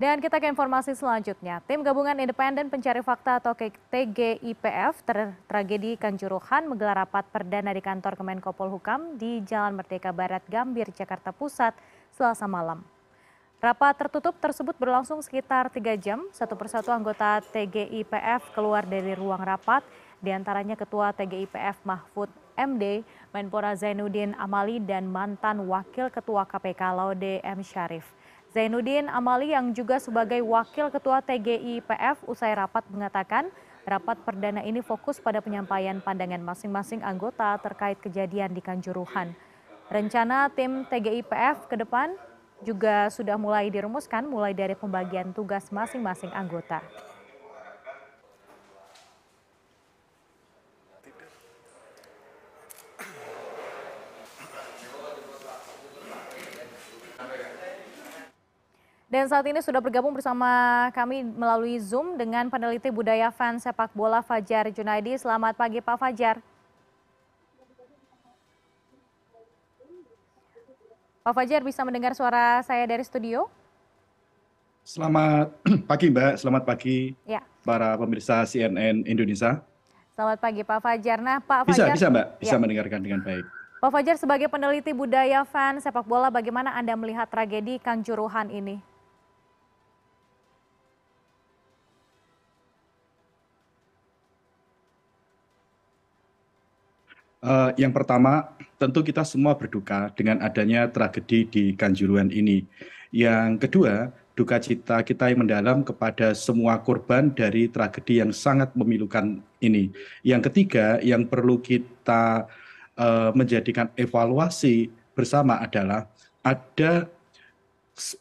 Dan kita ke informasi selanjutnya. Tim Gabungan Independen Pencari Fakta atau TGIPF ter tragedi Kanjuruhan menggelar rapat perdana di kantor Kemenko Polhukam di Jalan Merdeka Barat Gambir, Jakarta Pusat, Selasa malam. Rapat tertutup tersebut berlangsung sekitar tiga jam. Satu persatu anggota TGIPF keluar dari ruang rapat, di antaranya Ketua TGIPF Mahfud MD, Menpora Zainuddin Amali, dan mantan Wakil Ketua KPK Laude M. Syarif. Zainuddin Amali yang juga sebagai Wakil Ketua TGIPF usai rapat mengatakan rapat perdana ini fokus pada penyampaian pandangan masing-masing anggota terkait kejadian di Kanjuruhan. Rencana tim TGIPF ke depan juga sudah mulai dirumuskan mulai dari pembagian tugas masing-masing anggota. Dan saat ini sudah bergabung bersama kami melalui Zoom dengan peneliti budaya fans sepak bola Fajar Junaidi. Selamat pagi Pak Fajar. Pak Fajar bisa mendengar suara saya dari studio? Selamat pagi Mbak, selamat pagi ya. para pemirsa CNN Indonesia. Selamat pagi Pak Fajar. Nah Pak Fajar. Bisa, bisa Mbak, bisa ya. mendengarkan dengan baik. Pak Fajar sebagai peneliti budaya fans sepak bola bagaimana Anda melihat tragedi Kanjuruhan ini? Yang pertama, tentu kita semua berduka dengan adanya tragedi di Kanjuruhan ini. Yang kedua, duka cita kita yang mendalam kepada semua korban dari tragedi yang sangat memilukan ini. Yang ketiga, yang perlu kita uh, menjadikan evaluasi bersama adalah ada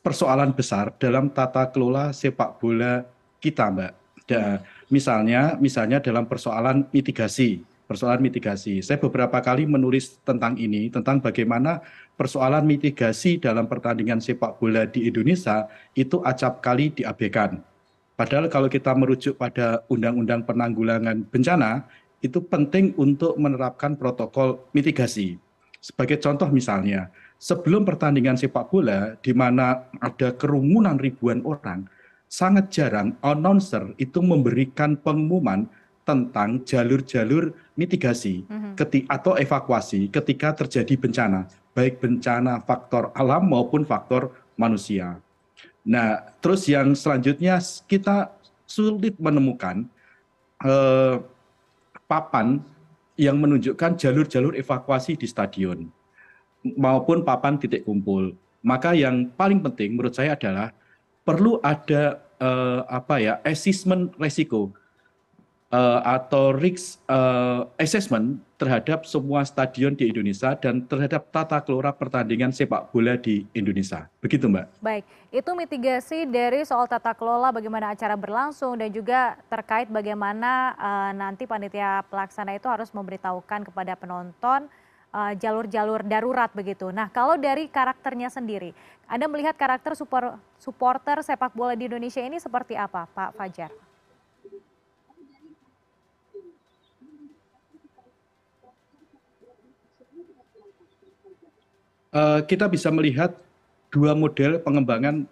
persoalan besar dalam tata kelola sepak bola kita, Mbak. Da, misalnya, misalnya dalam persoalan mitigasi persoalan mitigasi. Saya beberapa kali menulis tentang ini, tentang bagaimana persoalan mitigasi dalam pertandingan sepak bola di Indonesia itu acap kali diabaikan. Padahal kalau kita merujuk pada Undang-Undang Penanggulangan Bencana, itu penting untuk menerapkan protokol mitigasi. Sebagai contoh misalnya, sebelum pertandingan sepak bola di mana ada kerumunan ribuan orang, sangat jarang announcer itu memberikan pengumuman tentang jalur-jalur mitigasi mhm. atau evakuasi ketika terjadi bencana, baik bencana faktor alam maupun faktor manusia. Nah, terus yang selanjutnya kita sulit menemukan eh, papan yang menunjukkan jalur-jalur evakuasi di stadion maupun papan titik kumpul. Maka yang paling penting menurut saya adalah perlu ada eh, apa ya assessment resiko atau risk uh, assessment terhadap semua stadion di Indonesia dan terhadap tata kelola pertandingan sepak bola di Indonesia. Begitu Mbak. Baik, itu mitigasi dari soal tata kelola bagaimana acara berlangsung dan juga terkait bagaimana uh, nanti panitia pelaksana itu harus memberitahukan kepada penonton jalur-jalur darurat begitu. Nah, kalau dari karakternya sendiri, Anda melihat karakter supporter sepak bola di Indonesia ini seperti apa, Pak Fajar? Kita bisa melihat dua model pengembangan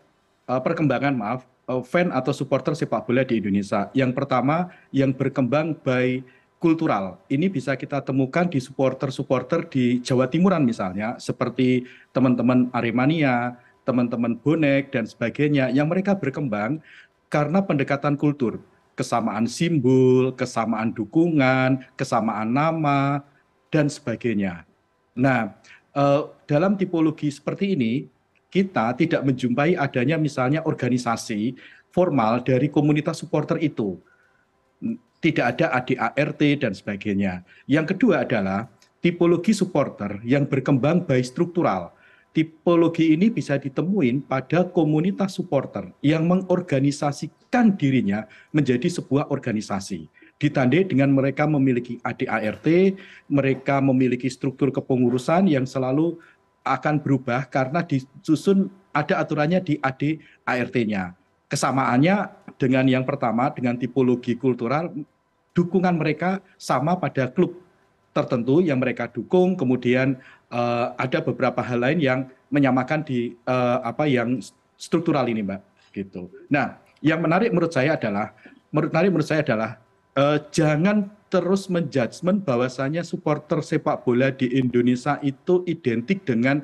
uh, perkembangan maaf uh, fan atau supporter sepak bola di Indonesia. Yang pertama yang berkembang by kultural. Ini bisa kita temukan di supporter-supporter di Jawa Timuran misalnya seperti teman-teman Aremania, teman-teman bonek dan sebagainya yang mereka berkembang karena pendekatan kultur, kesamaan simbol, kesamaan dukungan, kesamaan nama dan sebagainya. Nah, Eh, dalam tipologi seperti ini kita tidak menjumpai adanya misalnya organisasi formal dari komunitas supporter itu. Tidak ada ADART dan sebagainya. Yang kedua adalah tipologi supporter yang berkembang baik struktural. Tipologi ini bisa ditemuin pada komunitas supporter yang mengorganisasikan dirinya menjadi sebuah organisasi ditandai dengan mereka memiliki ADART, mereka memiliki struktur kepengurusan yang selalu akan berubah karena disusun ada aturannya di ADART-nya. Kesamaannya dengan yang pertama dengan tipologi kultural dukungan mereka sama pada klub tertentu yang mereka dukung, kemudian uh, ada beberapa hal lain yang menyamakan di uh, apa yang struktural ini, Mbak. gitu. Nah, yang menarik menurut saya adalah menarik menurut saya adalah jangan terus menjudgment bahwasanya supporter sepak bola di Indonesia itu identik dengan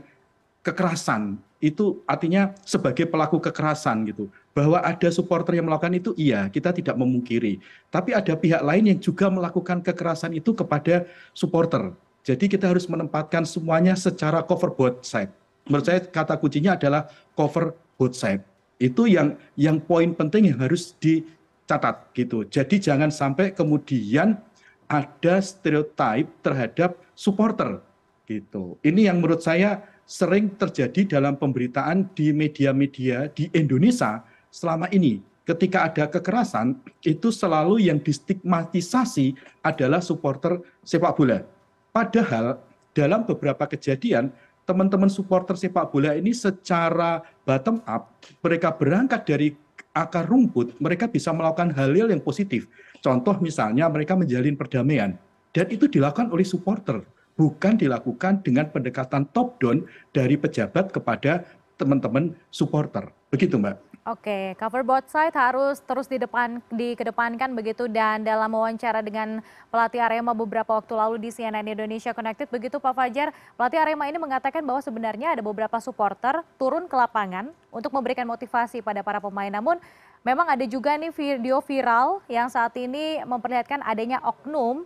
kekerasan. Itu artinya sebagai pelaku kekerasan gitu. Bahwa ada supporter yang melakukan itu iya, kita tidak memungkiri. Tapi ada pihak lain yang juga melakukan kekerasan itu kepada supporter. Jadi kita harus menempatkan semuanya secara cover both side. Menurut saya kata kuncinya adalah cover both side. Itu yang yang poin penting yang harus di catat gitu. Jadi jangan sampai kemudian ada stereotip terhadap supporter gitu. Ini yang menurut saya sering terjadi dalam pemberitaan di media-media di Indonesia selama ini. Ketika ada kekerasan, itu selalu yang distigmatisasi adalah supporter sepak bola. Padahal dalam beberapa kejadian, teman-teman supporter sepak bola ini secara bottom up, mereka berangkat dari akar rumput, mereka bisa melakukan hal-hal yang positif. Contoh misalnya mereka menjalin perdamaian. Dan itu dilakukan oleh supporter, bukan dilakukan dengan pendekatan top down dari pejabat kepada teman-teman supporter. Begitu Mbak. Oke, cover both side harus terus di depan dikedepankan begitu dan dalam wawancara dengan pelatih Arema beberapa waktu lalu di CNN Indonesia Connected begitu Pak Fajar, pelatih Arema ini mengatakan bahwa sebenarnya ada beberapa supporter turun ke lapangan untuk memberikan motivasi pada para pemain. Namun memang ada juga nih video viral yang saat ini memperlihatkan adanya oknum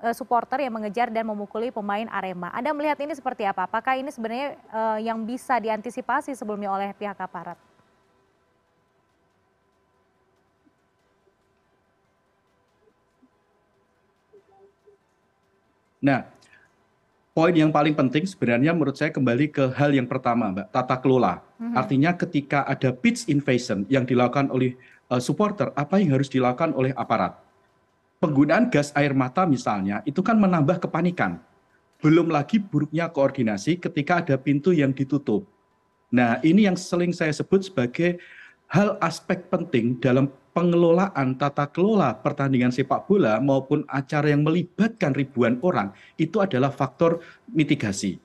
uh, supporter yang mengejar dan memukuli pemain Arema. Anda melihat ini seperti apa? Apakah ini sebenarnya uh, yang bisa diantisipasi sebelumnya oleh pihak aparat? Nah, poin yang paling penting sebenarnya menurut saya kembali ke hal yang pertama, Mbak, tata kelola. Mm-hmm. Artinya ketika ada pitch invasion yang dilakukan oleh uh, supporter, apa yang harus dilakukan oleh aparat? Penggunaan gas air mata misalnya, itu kan menambah kepanikan. Belum lagi buruknya koordinasi ketika ada pintu yang ditutup. Nah, ini yang sering saya sebut sebagai hal aspek penting dalam pengelolaan tata kelola pertandingan sepak bola maupun acara yang melibatkan ribuan orang itu adalah faktor mitigasi.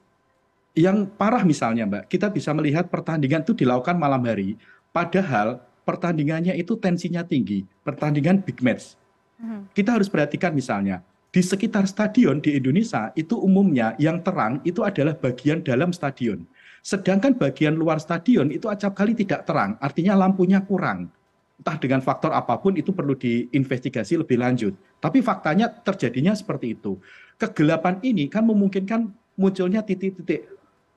Yang parah misalnya Mbak, kita bisa melihat pertandingan itu dilakukan malam hari, padahal pertandingannya itu tensinya tinggi, pertandingan big match. Hmm. Kita harus perhatikan misalnya, di sekitar stadion di Indonesia itu umumnya yang terang itu adalah bagian dalam stadion. Sedangkan bagian luar stadion itu acap kali tidak terang, artinya lampunya kurang entah dengan faktor apa pun itu perlu diinvestigasi lebih lanjut. Tapi faktanya terjadinya seperti itu. Kegelapan ini kan memungkinkan munculnya titik-titik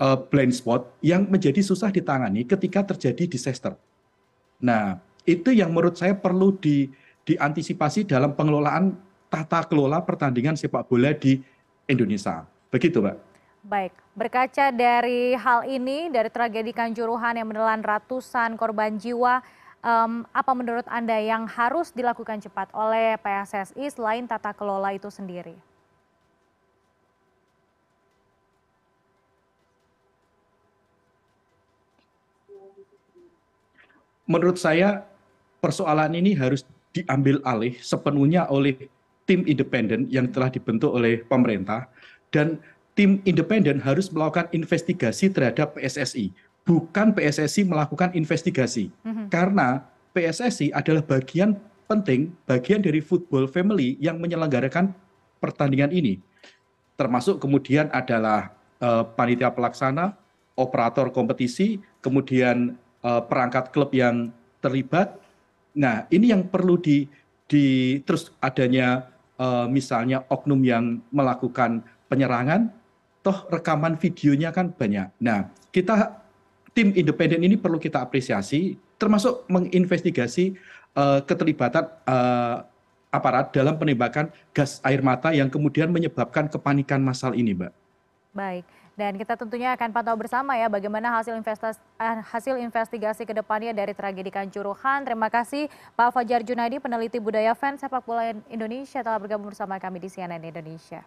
uh, blind spot yang menjadi susah ditangani ketika terjadi disaster. Nah, itu yang menurut saya perlu di, diantisipasi dalam pengelolaan tata kelola pertandingan sepak bola di Indonesia. Begitu, Mbak. Baik, berkaca dari hal ini, dari tragedi Kanjuruhan yang menelan ratusan korban jiwa, um, apa menurut Anda yang harus dilakukan cepat oleh PSSI selain tata kelola itu sendiri? Menurut saya persoalan ini harus diambil alih sepenuhnya oleh tim independen yang telah dibentuk oleh pemerintah dan tim independen harus melakukan investigasi terhadap PSSI bukan PSSI melakukan investigasi. Karena PSSI adalah bagian penting, bagian dari football family yang menyelenggarakan pertandingan ini. Termasuk kemudian adalah uh, panitia pelaksana, operator kompetisi, kemudian uh, perangkat klub yang terlibat. Nah, ini yang perlu di, di terus adanya uh, misalnya oknum yang melakukan penyerangan, toh rekaman videonya kan banyak. Nah, kita tim independen ini perlu kita apresiasi, termasuk menginvestigasi uh, keterlibatan uh, aparat dalam penembakan gas air mata yang kemudian menyebabkan kepanikan massal ini, Mbak. Baik, dan kita tentunya akan pantau bersama ya bagaimana hasil investigasi, eh, hasil investigasi ke depannya dari tragedi Kanjuruhan. Terima kasih Pak Fajar Junaidi, peneliti budaya fans sepak bola Indonesia telah bergabung bersama kami di CNN Indonesia.